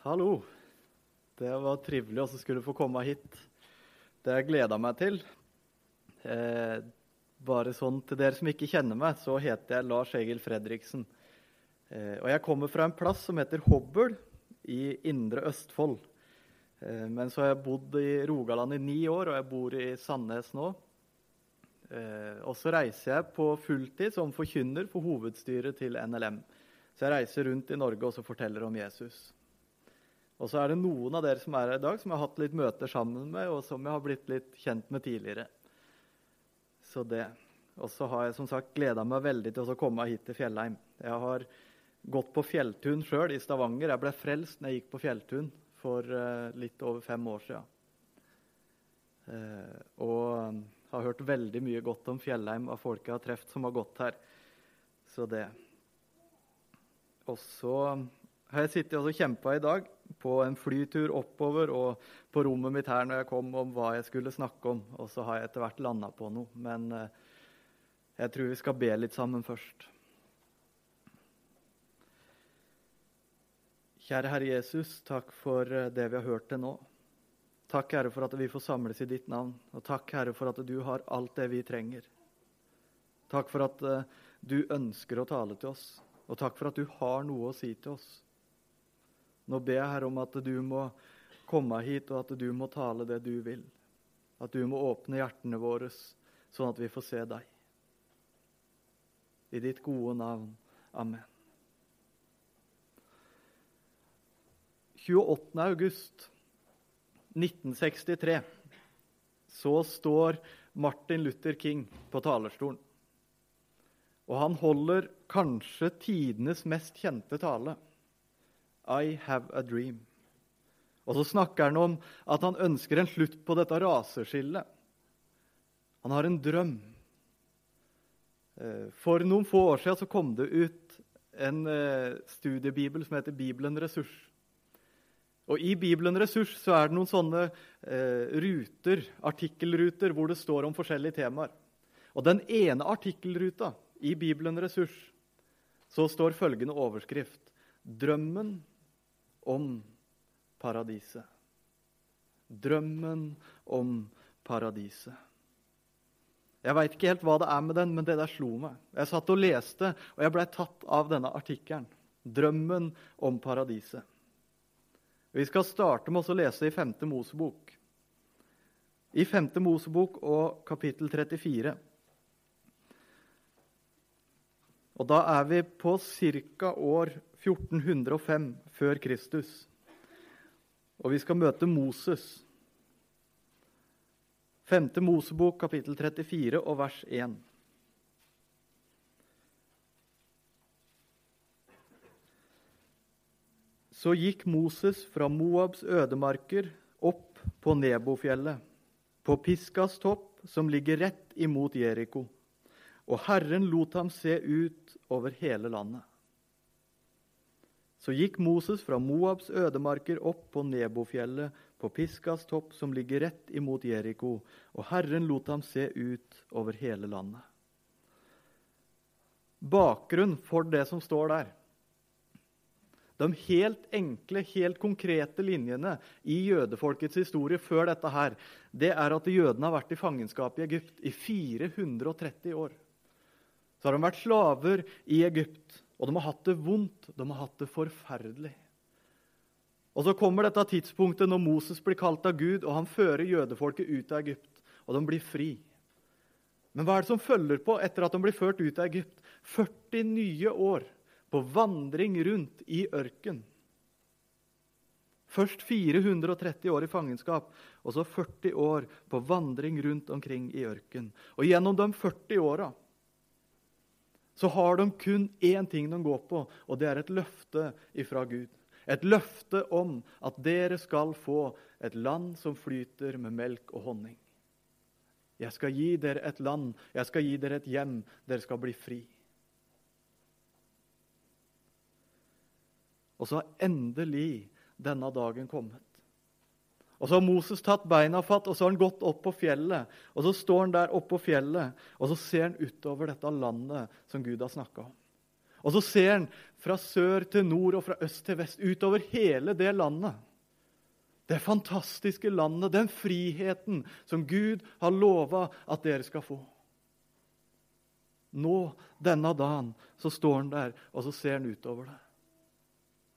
Hallo. Det var trivelig å skulle få komme hit. Det jeg gleda meg til. Eh, bare sånn til dere som ikke kjenner meg, så heter jeg Lars Egil Fredriksen. Eh, og jeg kommer fra en plass som heter Hobbel i Indre Østfold. Eh, men så har jeg bodd i Rogaland i ni år, og jeg bor i Sandnes nå. Eh, og så reiser jeg på fulltid som forkynner for hovedstyret til NLM. Så jeg reiser rundt i Norge og forteller om Jesus. Og så er det noen av dere som er her i dag, som jeg har hatt litt møter sammen med, og som jeg har blitt litt kjent med tidligere. Så det. Og så har jeg som sagt gleda meg veldig til å komme hit til Fjellheim. Jeg har gått på fjelltun sjøl i Stavanger. Jeg ble frelst når jeg gikk på fjelltun for uh, litt over fem år sia. Eh, og har hørt veldig mye godt om Fjellheim av folk jeg har truffet som har gått her. Så det. Og så har jeg sittet og kjempa i dag på en flytur oppover og på rommet mitt her når jeg kom, om hva jeg skulle snakke om. Og så har jeg etter hvert landa på noe. Men eh, jeg tror vi skal be litt sammen først. Kjære Herre Jesus, takk for eh, det vi har hørt til nå. Takk, Herre, for at vi får samles i ditt navn. Og takk, Herre, for at du har alt det vi trenger. Takk for at uh, du ønsker å tale til oss. Og takk for at du har noe å si til oss. Nå ber jeg Herre om at du må komme hit, og at du må tale det du vil. At du må åpne hjertene våre, sånn at vi får se deg. I ditt gode navn. Amen. 28. august 1963 så står Martin Luther King på talerstolen. Og han holder kanskje tidenes mest kjente tale. I have a dream. Og så snakker han om at han ønsker en slutt på dette raseskillet. Han har en drøm. Eh, for noen få år siden så kom det ut en eh, studiebibel som heter Bibelen Ressurs. Og I Bibelen Ressurs så er det noen sånne eh, ruter, artikkelruter hvor det står om forskjellige temaer. Og Den ene artikkelruta i Bibelen Ressurs så står følgende overskrift Drømmen om paradiset. Drømmen om paradiset. Jeg veit ikke helt hva det er med den, men det der slo meg. Jeg satt og leste, og jeg blei tatt av denne artikkelen. Drømmen om paradiset. Vi skal starte med å lese i 5. Mosebok. I 5. Mosebok og kapittel 34. Og da er vi på ca. år 1405 før Kristus. Og vi skal møte Moses. 5. Mosebok, kapittel 34 og vers 1. Så gikk Moses fra Moabs ødemarker opp på Nebofjellet, på Piskas topp, som ligger rett imot Jeriko. Og Herren lot ham se ut over hele landet. Så gikk Moses fra Moabs ødemarker opp på Nebofjellet, på Piskas topp, som ligger rett imot Jeriko, og Herren lot ham se ut over hele landet. Bakgrunn for det som står der. De helt enkle, helt konkrete linjene i jødefolkets historie før dette her, det er at jødene har vært i fangenskap i Egypt i 430 år. Så har de vært slaver i Egypt. Og de har hatt det vondt, de har hatt det forferdelig. Og Så kommer dette tidspunktet når Moses blir kalt av Gud, og han fører jødefolket ut av Egypt, og de blir fri. Men hva er det som følger på etter at de blir ført ut av Egypt? 40 nye år på vandring rundt i ørken. Først 430 år i fangenskap, og så 40 år på vandring rundt omkring i ørken. Og gjennom de 40 åra så har de kun én ting de går på, og det er et løfte ifra Gud. Et løfte om at dere skal få et land som flyter med melk og honning. Jeg skal gi dere et land, jeg skal gi dere et hjem, dere skal bli fri. Og så har endelig denne dagen kommet. Og Så har Moses tatt beina fatt og så har han gått opp på fjellet. Og Så står han der oppe på fjellet og så ser han utover dette landet som Gud har snakka om. Og så ser han fra sør til nord og fra øst til vest utover hele det landet. Det fantastiske landet, den friheten som Gud har lova at dere skal få. Nå, denne dagen, så står han der, og så ser han utover det.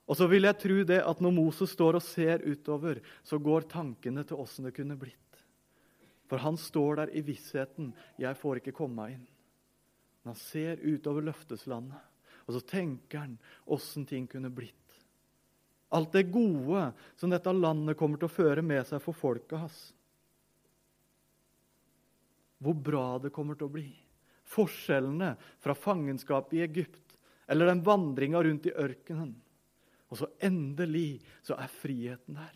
Og så vil jeg tro det at når Moses står og ser utover, så går tankene til åssen det kunne blitt. For han står der i vissheten 'Jeg får ikke komme meg inn'. Men han ser utover løfteslandet, og så tenker han åssen ting kunne blitt. Alt det gode som dette landet kommer til å føre med seg for folket hans. Hvor bra det kommer til å bli. Forskjellene fra fangenskapet i Egypt eller den vandringa rundt i ørkenen. Og så endelig så er friheten der.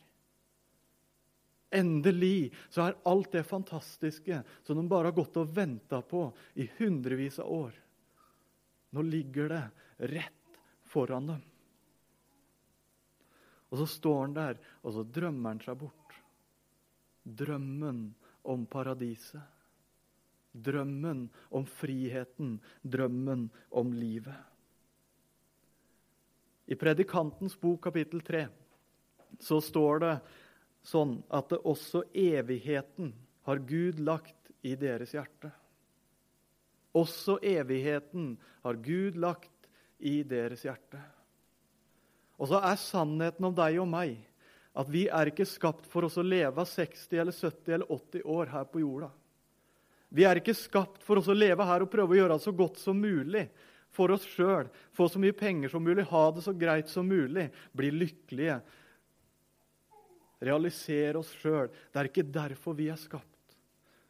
Endelig så er alt det fantastiske som de bare har gått og venta på i hundrevis av år. Nå ligger det rett foran dem. Og så står han der, og så drømmer han seg bort. Drømmen om paradiset. Drømmen om friheten. Drømmen om livet. I Predikantens bok kapittel 3 så står det sånn at det også evigheten har Gud lagt i deres hjerte. Også evigheten har Gud lagt i deres hjerte. Og så er sannheten om deg og meg at vi er ikke skapt for oss å leve 60 eller 70 eller 80 år her på jorda. Vi er ikke skapt for oss å leve her og prøve å gjøre det så godt som mulig for oss sjøl, få så mye penger som mulig, ha det så greit som mulig, bli lykkelige realisere oss sjøl. Det er ikke derfor vi er skapt.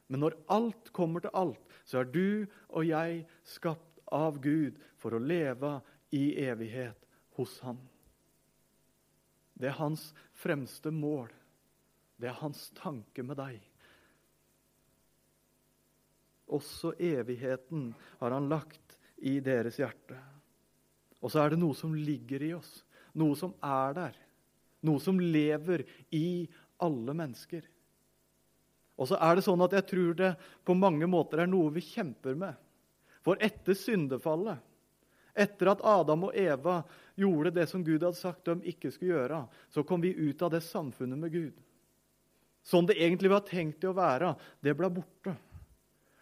Men når alt kommer til alt, så er du og jeg skapt av Gud for å leve i evighet hos Han. Det er hans fremste mål. Det er hans tanke med deg. Også evigheten har han lagt i deres hjerte. Og så er det noe som ligger i oss, noe som er der. Noe som lever i alle mennesker. Og så er det sånn at jeg tror det på mange måter er noe vi kjemper med. For etter syndefallet, etter at Adam og Eva gjorde det som Gud hadde sagt de ikke skulle gjøre, så kom vi ut av det samfunnet med Gud. Sånn det egentlig var tenkt til å være, det ble borte.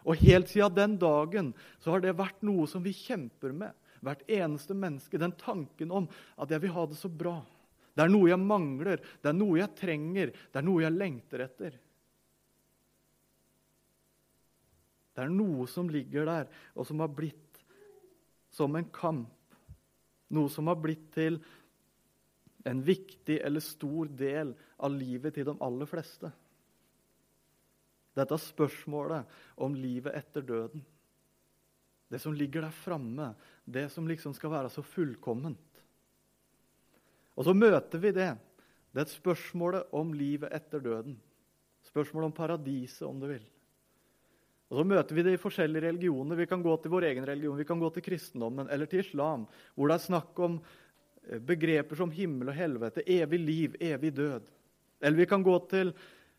Og helt siden den dagen så har det vært noe som vi kjemper med. Hvert eneste menneske. Den tanken om at jeg vil ha det så bra. Det er noe jeg mangler, det er noe jeg trenger, det er noe jeg lengter etter. Det er noe som ligger der, og som har blitt som en kamp. Noe som har blitt til en viktig eller stor del av livet til de aller fleste. Dette spørsmålet om livet etter døden. Det som ligger der framme, det som liksom skal være så fullkomment. Og så møter vi det. Det er et spørsmål om livet etter døden. Spørsmålet om paradiset, om du vil. Og Så møter vi det i forskjellige religioner. Vi kan gå til vår egen religion, vi kan gå til kristendommen eller til islam, hvor det er snakk om eh, begreper som himmel og helvete, evig liv, evig død. Eller vi kan gå til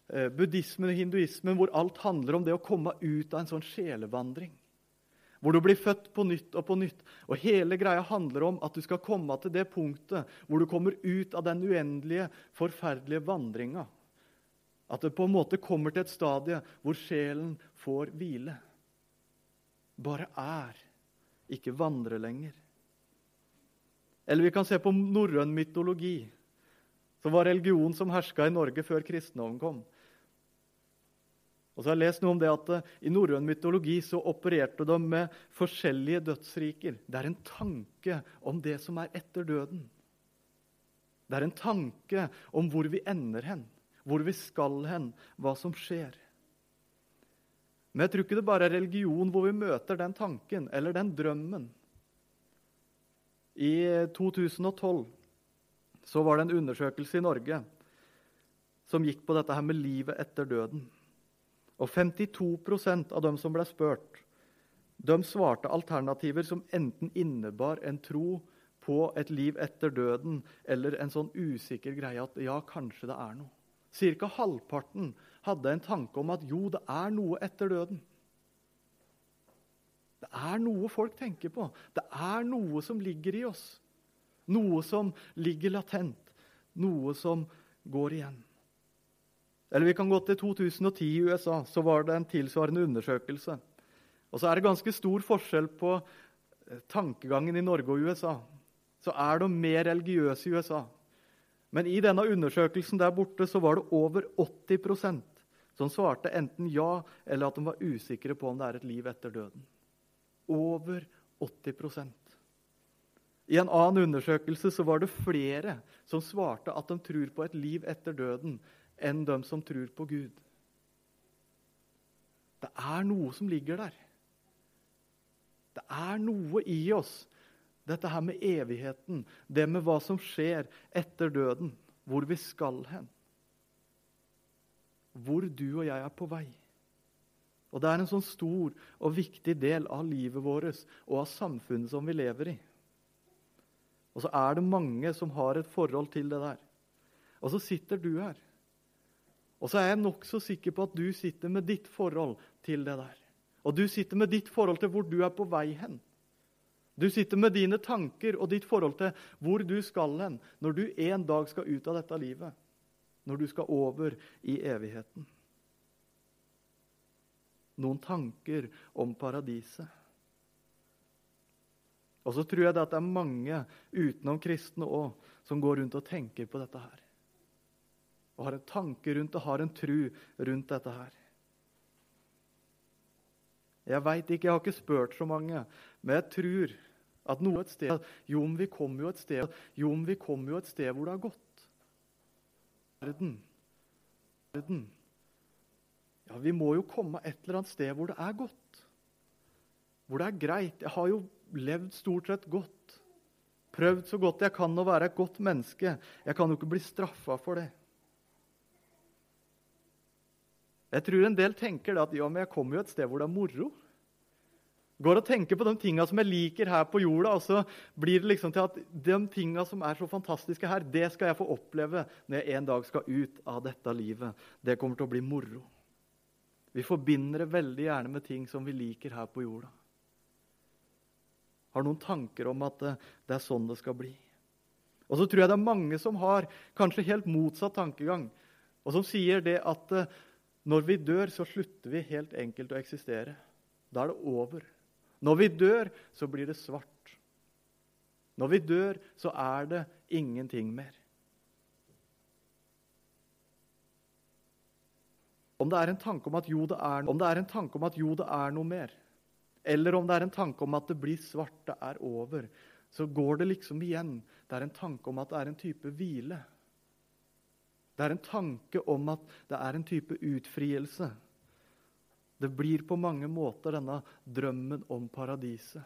buddhismen og hinduismen, hvor alt handler om det å komme ut av en sånn sjelevandring. Hvor du blir født på nytt og på nytt. Og hele greia handler om at du skal komme til det punktet hvor du kommer ut av den uendelige, forferdelige vandringa. At det på en måte kommer til et stadie hvor sjelen får hvile. Bare er, ikke vandre lenger. Eller vi kan se på norrøn mytologi, som var religionen som herska i Norge før kristendommen kom. Og så har jeg lest noe om det at uh, I norrøn mytologi så opererte de med forskjellige dødsriker. Det er en tanke om det som er etter døden. Det er en tanke om hvor vi ender hen, hvor vi skal hen, hva som skjer. Men jeg tror ikke det bare er religion hvor vi møter den tanken eller den drømmen. I 2012 så var det en undersøkelse i Norge som gikk på dette her med livet etter døden. Og 52% av dem som ble spurt, de svarte alternativer som enten innebar en tro på et liv etter døden, eller en sånn usikker greie at ja, kanskje det er noe. Cirka halvparten hadde en tanke om at jo, det er noe etter døden. Det er noe folk tenker på. Det er noe som ligger i oss. Noe som ligger latent. Noe som går igjen. Eller vi kan gå til 2010 i USA. Så var det en tilsvarende undersøkelse. Og så er det ganske stor forskjell på eh, tankegangen i Norge og USA. Så er de mer religiøse i USA. Men i denne undersøkelsen der borte så var det over 80% som svarte enten ja eller at de var usikre på om det er et liv etter døden. Over 80% I en annen undersøkelse så var det flere som svarte at de tror på et liv etter døden, enn dem som tror på Gud. Det er noe som ligger der. Det er noe i oss, dette her med evigheten, det med hva som skjer etter døden, hvor vi skal hen. Hvor du og jeg er på vei. Og Det er en sånn stor og viktig del av livet vårt og av samfunnet som vi lever i. Og så er det mange som har et forhold til det der. Og så sitter du her. Og så er jeg nokså sikker på at du sitter med ditt forhold til det der. Og du sitter med ditt forhold til hvor du er på vei hen. Du sitter med dine tanker og ditt forhold til hvor du skal hen når du en dag skal ut av dette livet. Når du skal over i evigheten. Noen tanker om paradiset. Og så tror jeg det at det er mange utenom kristne òg som går rundt og tenker på dette her. Og har en tanke rundt det, har en tru rundt dette her. Jeg veit ikke, jeg har ikke spurt så mange, men jeg tror at noe et sted Jo, men vi kommer jo et sted Jo, men vi kommer jo et sted hvor det er godt. Verden. Verden. Ja, vi må jo komme et eller annet sted hvor det er godt. Hvor det er greit. Jeg har jo levd stort sett godt. Prøvd så godt jeg kan å være et godt menneske. Jeg kan jo ikke bli straffa for det. Jeg tror en del tenker at ja, men jeg kommer jo et sted hvor det er moro. Går og tenker på de tinga som jeg liker her på jorda, og så blir det liksom til at de tinga som er så fantastiske her, det skal jeg få oppleve når jeg en dag skal ut av dette livet. Det kommer til å bli moro. Vi forbinder det veldig gjerne med ting som vi liker her på jorda. Har noen tanker om at det, det er sånn det skal bli. Og så tror jeg det er mange som har kanskje helt motsatt tankegang, og som sier det at når vi dør, så slutter vi helt enkelt å eksistere. Da er det over. Når vi dør, så blir det svart. Når vi dør, så er det ingenting mer. Om det er en tanke om at jo, det er, om det er, en tanke om at jo, det er noe mer, eller om det er en tanke om at det blir svart, det er over, så går det liksom igjen. Det er en tanke om at det er en type hvile. Det er en tanke om at det er en type utfrielse. Det blir på mange måter denne drømmen om paradiset.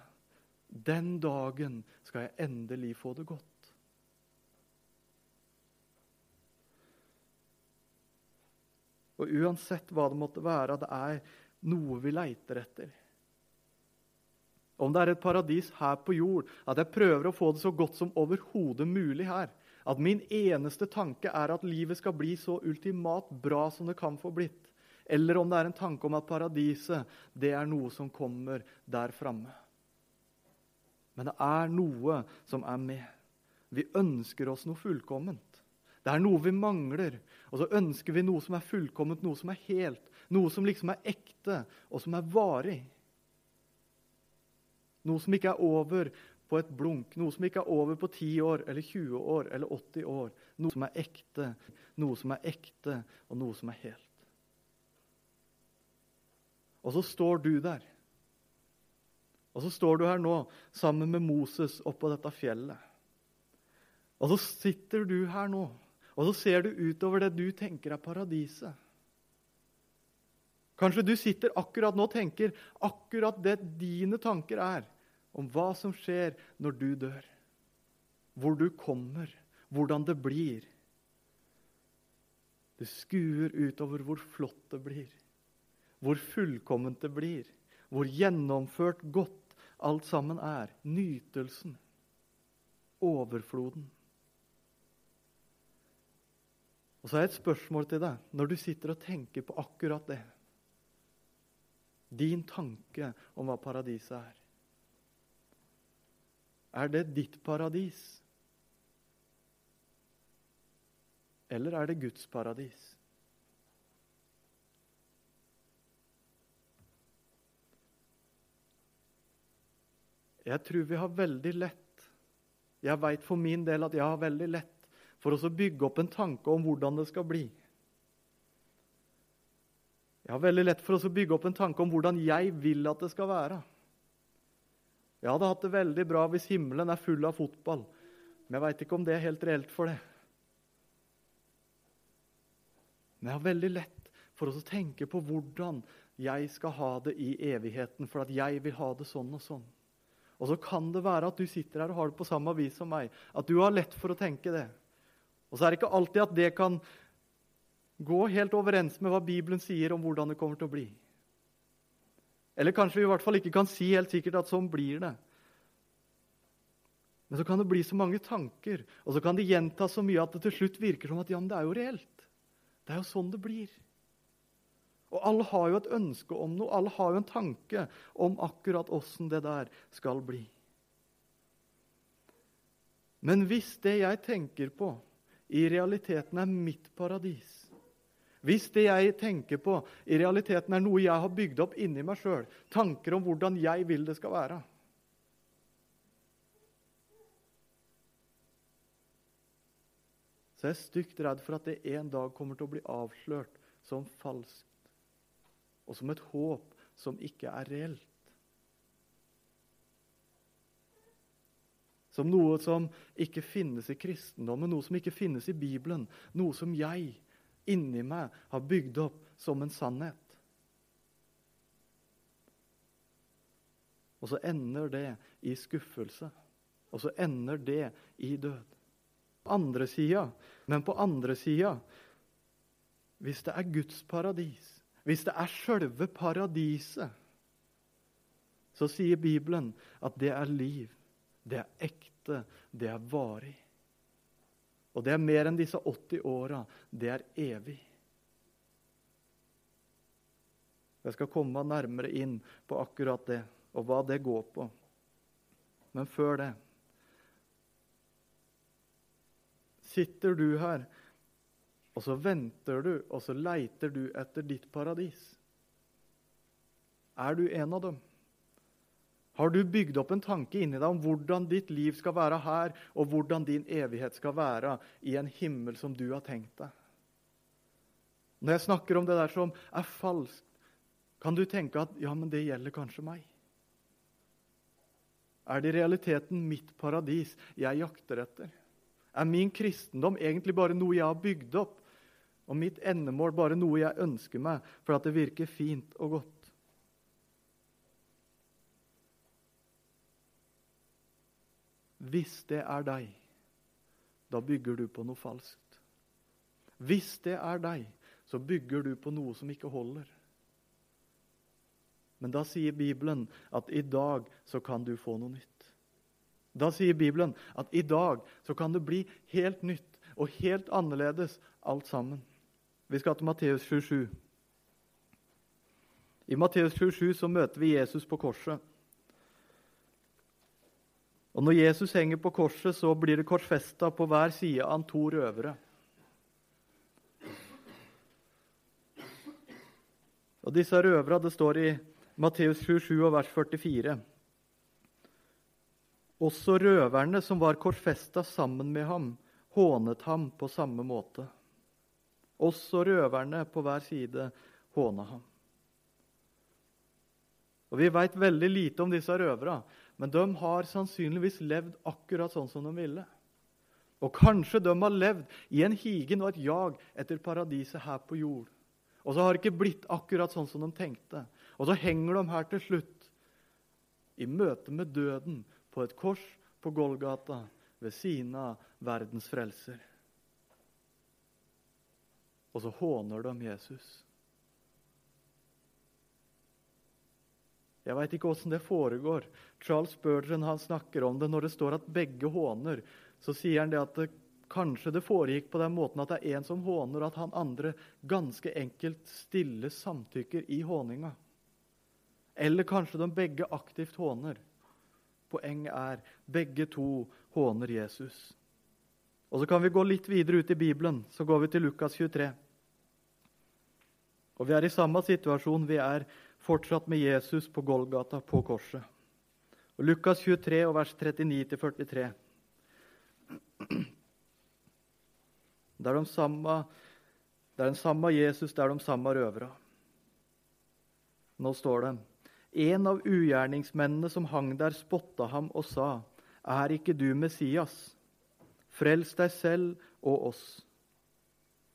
Den dagen skal jeg endelig få det godt. Og uansett hva det måtte være, det er noe vi leiter etter. Om det er et paradis her på jord, at jeg prøver å få det så godt som overhodet mulig her. At min eneste tanke er at livet skal bli så ultimat bra som det kan få blitt. Eller om det er en tanke om at paradiset det er noe som kommer der framme. Men det er noe som er med. Vi ønsker oss noe fullkomment. Det er noe vi mangler. Og så ønsker vi noe som er fullkomment, noe som er helt. Noe som liksom er ekte, og som er varig. Noe som ikke er over på et blunk. Noe som ikke er over på 10 år eller 20 år eller 80 år. Noe som er ekte, noe som er ekte, og noe som er helt. Og så står du der. Og så står du her nå sammen med Moses oppå dette fjellet. Og så sitter du her nå, og så ser du utover det du tenker er paradiset. Kanskje du sitter akkurat nå og tenker akkurat det dine tanker er om hva som skjer når du dør. Hvor du kommer, hvordan det blir. Du skuer utover hvor flott det blir, hvor fullkomment det blir, hvor gjennomført godt alt sammen er. Nytelsen, overfloden. Og så har jeg et spørsmål til deg når du sitter og tenker på akkurat det. Din tanke om hva paradiset er. Er det ditt paradis? Eller er det Guds paradis? Jeg tror vi har veldig lett Jeg veit for min del at jeg har veldig lett for oss å bygge opp en tanke om hvordan det skal bli. Jeg har veldig lett for oss å bygge opp en tanke om hvordan jeg vil at det skal være. Jeg hadde hatt det veldig bra hvis himmelen er full av fotball, men jeg veit ikke om det er helt reelt for det. Men jeg har veldig lett for å tenke på hvordan jeg skal ha det i evigheten, for at jeg vil ha det sånn og sånn. Og så kan det være at du sitter her og har det på samme vis som meg. At du har lett for å tenke det. Og så er det ikke alltid at det kan gå helt overens med hva Bibelen sier om hvordan det kommer til å bli. Eller kanskje vi i hvert fall ikke kan si helt sikkert at sånn blir det. Men så kan det bli så mange tanker, og så kan det gjenta så mye at det til slutt virker som at ja, men det er jo reelt. Det er jo sånn det blir. Og alle har jo et ønske om noe, alle har jo en tanke om akkurat åssen det der skal bli. Men hvis det jeg tenker på, i realiteten er mitt paradis Hvis det jeg tenker på, i realiteten er noe jeg har bygd opp inni meg sjøl, tanker om hvordan jeg vil det skal være Så jeg er stygt redd for at det en dag kommer til å bli avslørt som falskt og som et håp som ikke er reelt. Som noe som ikke finnes i kristendommen, noe som ikke finnes i Bibelen. Noe som jeg inni meg har bygd opp som en sannhet. Og så ender det i skuffelse. Og så ender det i død. På Andre sida, men på andre sida Hvis det er Guds paradis, hvis det er sjølve paradiset, så sier Bibelen at det er liv, det er ekte, det er varig. Og det er mer enn disse 80 åra. Det er evig. Jeg skal komme nærmere inn på akkurat det, og hva det går på. Men før det Sitter du her og så venter du, og så leiter du etter ditt paradis. Er du en av dem? Har du bygd opp en tanke inni deg om hvordan ditt liv skal være her, og hvordan din evighet skal være i en himmel som du har tenkt deg? Når jeg snakker om det der som er falskt, kan du tenke at ja, men det gjelder kanskje meg? Er det i realiteten mitt paradis jeg jakter etter? Er min kristendom egentlig bare noe jeg har bygd opp og mitt endemål bare noe jeg ønsker meg for at det virker fint og godt. Hvis det er deg, da bygger du på noe falskt. Hvis det er deg, så bygger du på noe som ikke holder. Men da sier Bibelen at i dag så kan du få noe nytt. Da sier Bibelen at i dag så kan det bli helt nytt og helt annerledes alt sammen. Vi skal til Matteus 27. I Matteus 27 så møter vi Jesus på korset. Og Når Jesus henger på korset, så blir det korsfesta på hver side av to røvere. Og Disse røvere, det står i Matteus 27 og vers 44. Også røverne som var korsfesta sammen med ham, hånet ham på samme måte. Også røverne på hver side håna ham. Og Vi veit veldig lite om disse røverne, men de har sannsynligvis levd akkurat sånn som de ville. Og kanskje de har levd i en higen og et jag etter paradiset her på jord. Og så har det ikke blitt akkurat sånn som de tenkte. Og så henger de her til slutt, i møte med døden, på et kors på Golgata ved siden av verdens frelser. Og så håner de Jesus. Jeg veit ikke åssen det foregår. Charles Spurgeon han snakker om det når det står at begge håner. Så sier han det at det, kanskje det foregikk på den måten at det er en som håner, og at han andre ganske enkelt stille samtykker i håninga. eller kanskje de begge aktivt håner. Poenget er begge to håner Jesus. Og Så kan vi gå litt videre ut i Bibelen. Så går vi til Lukas 23. Og Vi er i samme situasjon. Vi er fortsatt med Jesus på Golgata, på korset. Og Lukas 23, og vers 39-43. Det er, de samme, det er den samme Jesus, det er de samme røvere. Nå står det En av ugjerningsmennene som hang der, spotta ham og sa, Er ikke du Messias? Frels deg selv og oss.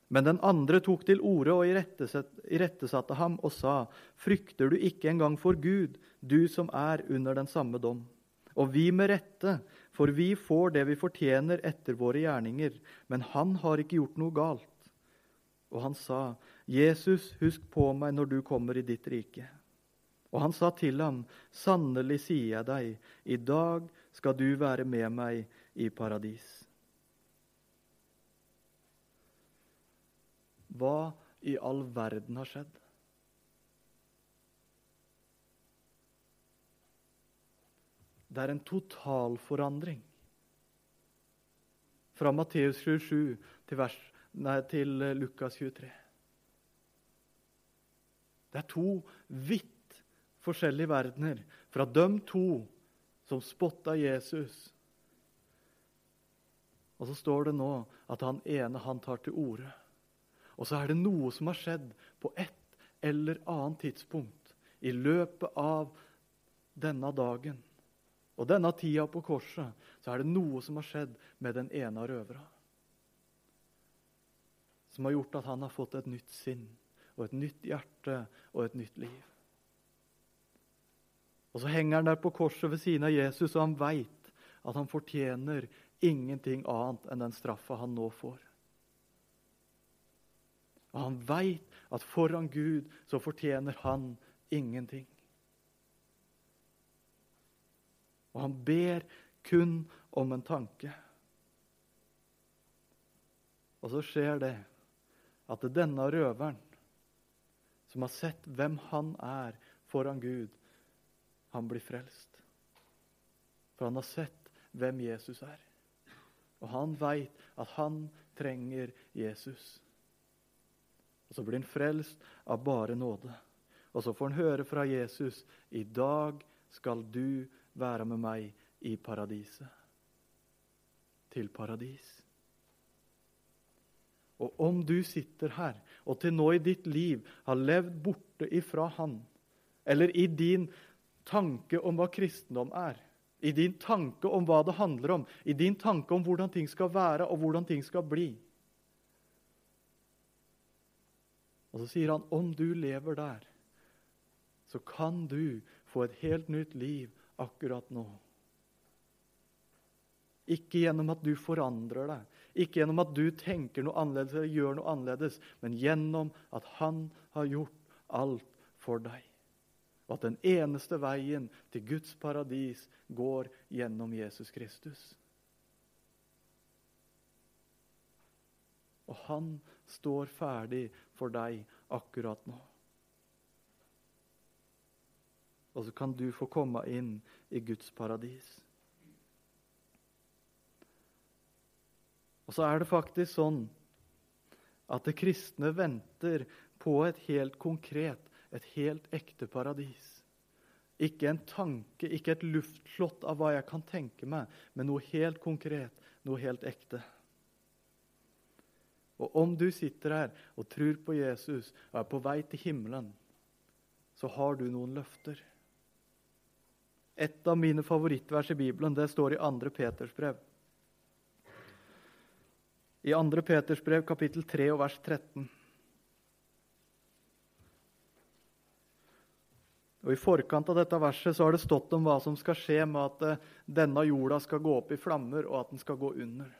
Men den andre tok til orde og irettesatte ham og sa, Frykter du ikke engang for Gud, du som er under den samme dom? Og vi med rette, for vi får det vi fortjener etter våre gjerninger, men han har ikke gjort noe galt. Og han sa, Jesus, husk på meg når du kommer i ditt rike. Og han sa til ham, Sannelig sier jeg deg, i dag skal du være med meg i paradis. Hva i all verden har skjedd? Det er en totalforandring. Fra Matteus 27 til, vers, nei, til Lukas 23. Det er to vidt forskjellige verdener. Fra de to som spotta Jesus. Og så står det nå at han ene han tar til orde. Og så er det noe som har skjedd på et eller annet tidspunkt i løpet av denne dagen. Og denne tida på korset så er det noe som har skjedd med den ene av røverne. Som har gjort at han har fått et nytt sinn og et nytt hjerte og et nytt liv. Og Så henger han der på korset ved siden av Jesus, og han veit at han fortjener ingenting annet enn den straffa han nå får. Og han veit at foran Gud så fortjener han ingenting. Og han ber kun om en tanke. Og så skjer det at det denne røveren, som har sett hvem han er foran Gud, han blir frelst. For han har sett hvem Jesus er. Og han veit at han trenger Jesus. Og så blir han frelst av bare nåde. Og så får han høre fra Jesus i dag skal du være med meg i paradiset. Til paradis. Og om du sitter her og til nå i ditt liv har levd borte ifra Han, eller i din tanke om hva kristendom er, i din tanke om hva det handler om, i din tanke om hvordan ting skal være og hvordan ting skal bli, Og så sier han om du lever der, så kan du få et helt nytt liv akkurat nå. Ikke gjennom at du forandrer deg, ikke gjennom at du tenker noe annerledes eller gjør noe annerledes, men gjennom at han har gjort alt for deg. Og at den eneste veien til Guds paradis går gjennom Jesus Kristus. Og han står ferdig for deg akkurat nå. Og så kan du få komme inn i Guds paradis. Og så er det faktisk sånn at det kristne venter på et helt konkret, et helt ekte paradis. Ikke en tanke, ikke et luftslott av hva jeg kan tenke meg, men noe helt konkret, noe helt ekte. Og om du sitter her og tror på Jesus og er på vei til himmelen, så har du noen løfter. Et av mine favorittvers i Bibelen det står i 2. Peters brev. I 2. Peters brev, kapittel 3 og vers 13. Og I forkant av dette verset så har det stått om hva som skal skje med at eh, denne jorda skal gå opp i flammer, og at den skal gå under.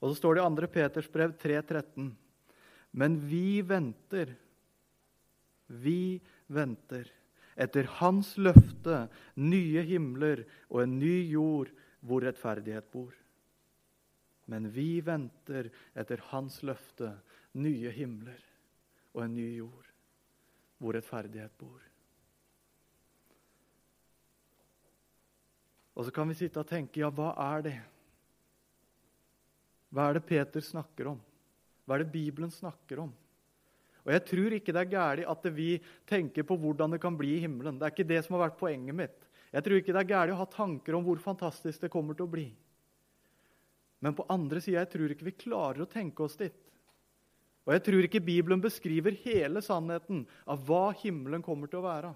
Og så står det i 2. Peters brev 3,13.: Men vi venter, vi venter etter Hans løfte, nye himler og en ny jord hvor rettferdighet bor. Men vi venter etter Hans løfte, nye himler og en ny jord hvor rettferdighet bor. Og så kan vi sitte og tenke ja, hva er det? Hva er det Peter snakker om? Hva er det Bibelen snakker om? Og Jeg tror ikke det er galt at vi tenker på hvordan det kan bli i himmelen. Det er ikke det som har vært poenget mitt. Jeg tror ikke det er galt å ha tanker om hvor fantastisk det kommer til å bli. Men på andre sida jeg tror ikke vi klarer å tenke oss dit. Og jeg tror ikke Bibelen beskriver hele sannheten av hva himmelen kommer til å være.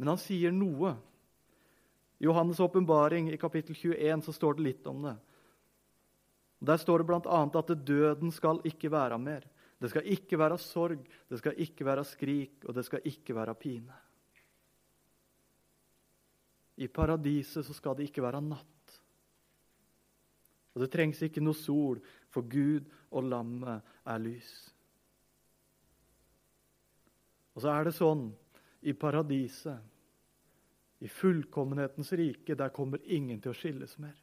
Men han sier noe. I Johannes' åpenbaring i kapittel 21 så står det litt om det. Der står det bl.a. at døden skal ikke være mer. Det skal ikke være sorg, det skal ikke være skrik, og det skal ikke være pine. I paradiset så skal det ikke være natt. Og det trengs ikke noe sol, for Gud og lammet er lys. Og så er det sånn i paradiset, i fullkommenhetens rike, der kommer ingen til å skilles mer.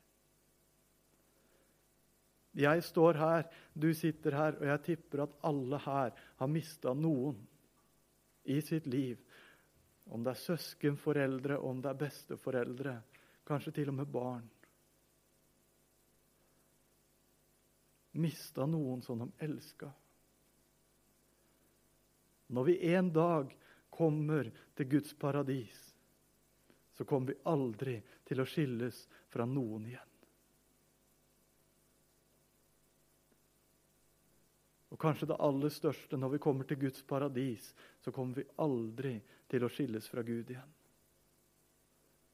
Jeg står her, du sitter her, og jeg tipper at alle her har mista noen i sitt liv. Om det er søskenforeldre, om det er besteforeldre, kanskje til og med barn. Mista noen som de elska. Når vi en dag kommer til Guds paradis, så kommer vi aldri til å skilles fra noen igjen. Og kanskje det aller største når vi kommer til Guds paradis, så kommer vi aldri til å skilles fra Gud igjen.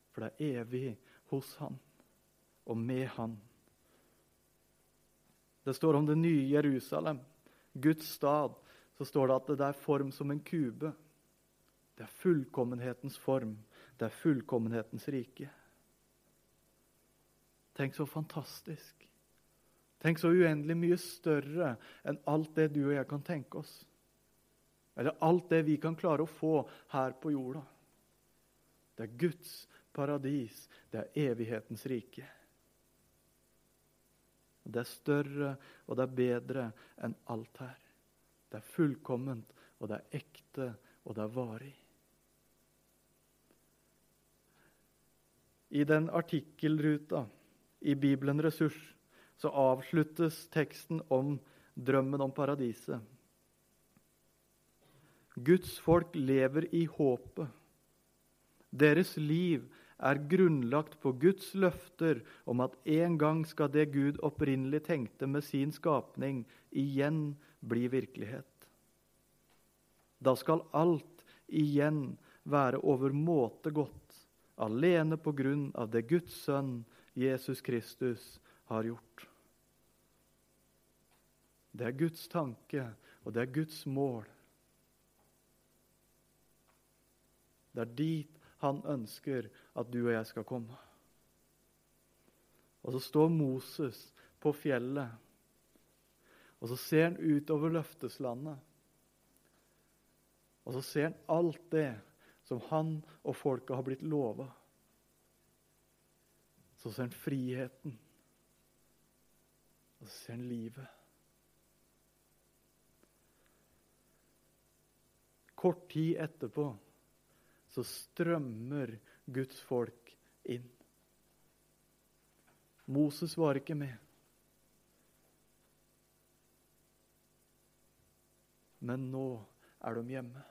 For det er evig hos Han og med Han. Det står om det nye Jerusalem, Guds stad. Så står det at det er form som en kube. Det er fullkommenhetens form. Det er fullkommenhetens rike. Tenk så fantastisk. Tenk så uendelig mye større enn alt det du og jeg kan tenke oss. Eller alt det vi kan klare å få her på jorda. Det er Guds paradis. Det er evighetens rike. Det er større, og det er bedre enn alt her. Det er fullkomment, og det er ekte, og det er varig. I den artikkelruta i Bibelen Ressurs så avsluttes teksten om drømmen om paradiset. Guds folk lever i håpet. Deres liv er grunnlagt på Guds løfter om at en gang skal det Gud opprinnelig tenkte med sin skapning, igjen bli virkelighet. Da skal alt igjen være overmåte godt, alene på grunn av det Guds sønn, Jesus Kristus, har gjort. Det er Guds tanke, og det er Guds mål. Det er dit han ønsker at du og jeg skal komme. Og så står Moses på fjellet, og så ser han utover løfteslandet. Og så ser han alt det som han og folket har blitt lova. Så ser han friheten. Og så ser han livet. Kort tid etterpå så strømmer Guds folk inn. Moses var ikke med. Men nå er de hjemme.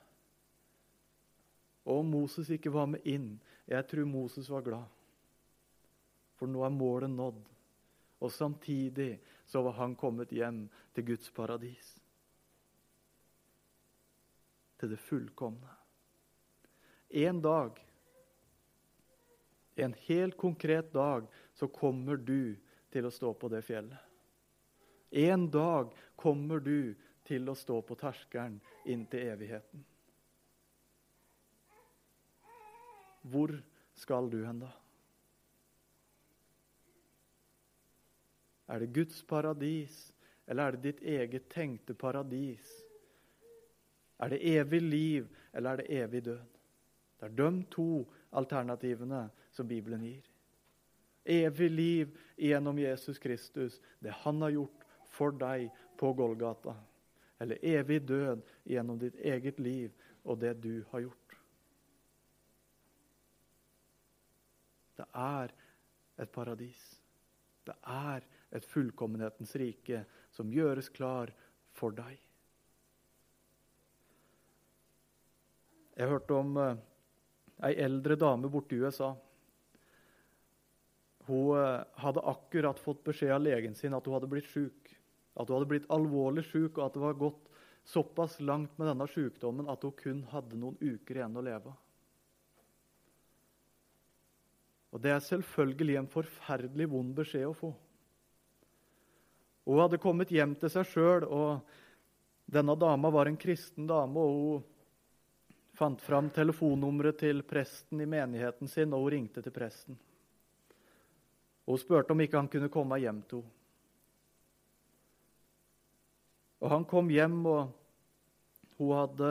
Og om Moses ikke var med inn Jeg tror Moses var glad. For nå er målet nådd. Og samtidig så var han kommet hjem til Guds paradis. Til det fullkomne. En dag, en helt konkret dag, så kommer du til å stå på det fjellet. En dag kommer du til å stå på terskelen inn til evigheten. Hvor skal du hen da? Er det Guds paradis, eller er det ditt eget tenkte paradis? Er det evig liv, eller er det evig død? Det er de to alternativene som Bibelen gir. Evig liv gjennom Jesus Kristus, det han har gjort for deg på Golgata. Eller evig død gjennom ditt eget liv og det du har gjort. Det er et paradis. Det er et fullkommenhetens rike som gjøres klar for deg. Jeg hørte om uh, ei eldre dame borte i USA. Hun uh, hadde akkurat fått beskjed av legen sin at hun hadde blitt sjuk. At hun hadde blitt alvorlig sjuk, og at det var gått såpass langt med denne sykdommen at hun kun hadde noen uker igjen å leve. Og Det er selvfølgelig en forferdelig vond beskjed å få. Hun hadde kommet hjem til seg sjøl, og denne dama var en kristen dame. og Hun fant fram telefonnummeret til presten i menigheten sin, og hun ringte til presten. Og Hun spurte om ikke han kunne komme hjem til henne. Og Han kom hjem, og hun hadde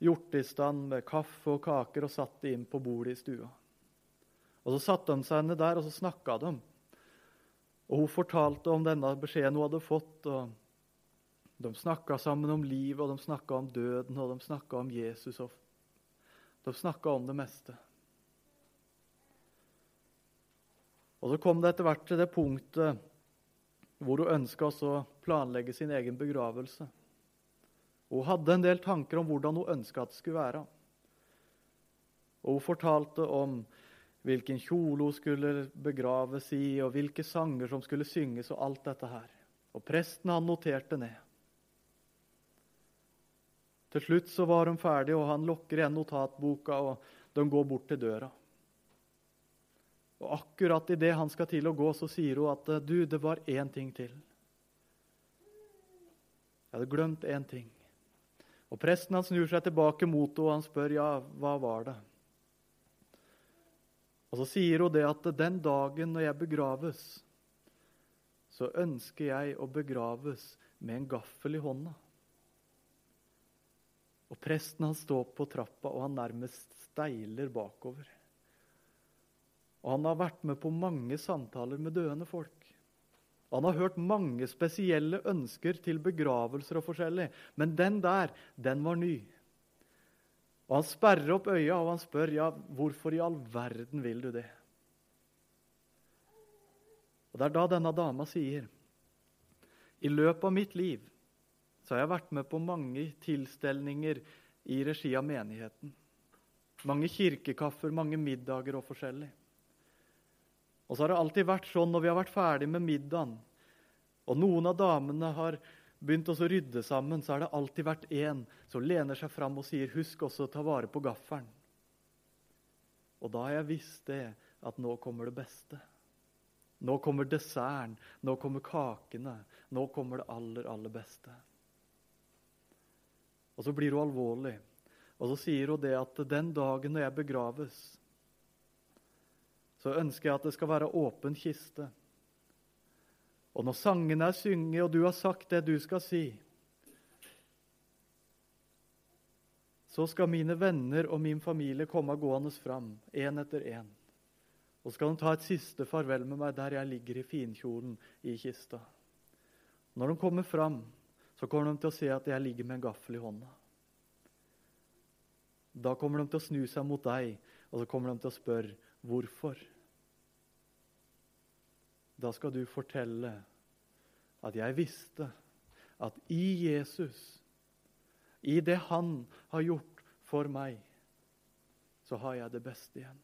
gjort i stand med kaffe og kaker og satt det inn på bordet i stua. Og Så satte de seg ned der, og så snakka de. Og Hun fortalte om denne beskjeden hun hadde fått. og De snakka sammen om livet, og de snakka om døden, og de snakka om Jesus. og De snakka om det meste. Og Så kom det etter hvert til det punktet hvor hun ønska å planlegge sin egen begravelse. Hun hadde en del tanker om hvordan hun ønska at det skulle være. Og Hun fortalte om hvilken kjole hun skulle begraves i, og hvilke sanger som skulle synges, og alt dette her. Og presten han noterte ned. Til slutt så var de ferdige, og han lukker igjen notatboka, og de går bort til døra. Og akkurat idet han skal til å gå, så sier hun at du, det var én ting til. Jeg hadde glemt én ting. Og Presten han snur seg tilbake mot henne og han spør ja, hva var det og så sier hun det at den dagen når jeg begraves, så ønsker jeg å begraves med en gaffel i hånda. Og presten han står på trappa, og han nærmest steiler bakover. Og Han har vært med på mange samtaler med døende folk. Han har hørt mange spesielle ønsker til begravelser og forskjellig, men den der, den var ny. Og Han sperrer opp øya og han spør ja, hvorfor i all verden vil du det. Og Det er da denne dama sier i løpet av mitt liv så har jeg vært med på mange tilstelninger i regi av menigheten. Mange kirkekaffer, mange middager og forskjellig. Og så har det alltid vært sånn når vi har vært ferdig med middagen, og noen av damene har begynt å rydde sammen, så har det alltid vært én som lener seg fram og sier 'husk også å ta vare på gaffelen'. Og da har jeg visst det, at nå kommer det beste. Nå kommer desserten, nå kommer kakene, nå kommer det aller, aller beste. Og så blir hun alvorlig, og så sier hun det at den dagen når jeg begraves, så ønsker jeg at det skal være åpen kiste. Og når sangene er synget, og du har sagt det du skal si, så skal mine venner og min familie komme gående fram, én etter én. Og skal de ta et siste farvel med meg der jeg ligger i finkjolen i kista. Når de kommer fram, så kommer de til å se at jeg ligger med en gaffel i hånda. Da kommer de til å snu seg mot deg, og så kommer de til å spørre hvorfor. Da skal du fortelle at jeg visste at i Jesus, i det Han har gjort for meg, så har jeg det beste igjen.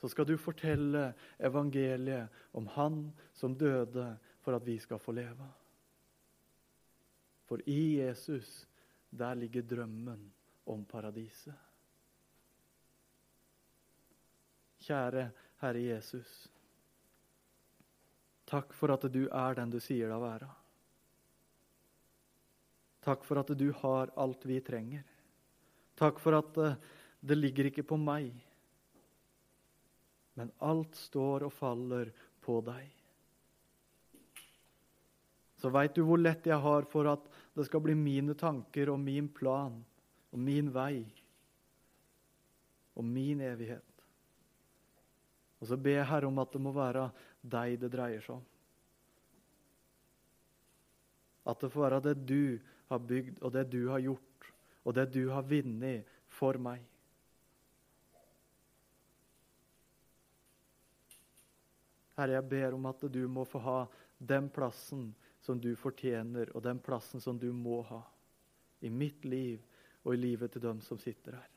Så skal du fortelle evangeliet om Han som døde for at vi skal få leve. For i Jesus, der ligger drømmen om paradiset. Kjære Herre Jesus. Takk for at du er den du sier deg å være. Takk for at du har alt vi trenger. Takk for at eh, det ligger ikke på meg, men alt står og faller på deg. Så veit du hvor lett jeg har for at det skal bli mine tanker og min plan og min vei og min evighet. Og så ber jeg Herre om at det må være deg det dreier seg om. At det får være det du har bygd, og det du har gjort, og det du har vunnet for meg. Herre, jeg ber om at du må få ha den plassen som du fortjener, og den plassen som du må ha i mitt liv og i livet til dem som sitter her.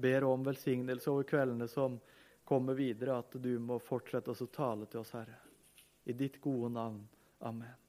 Ber om velsignelse over kveldene som komme videre, at du må fortsette å tale til oss, Herre. I ditt gode navn. Amen.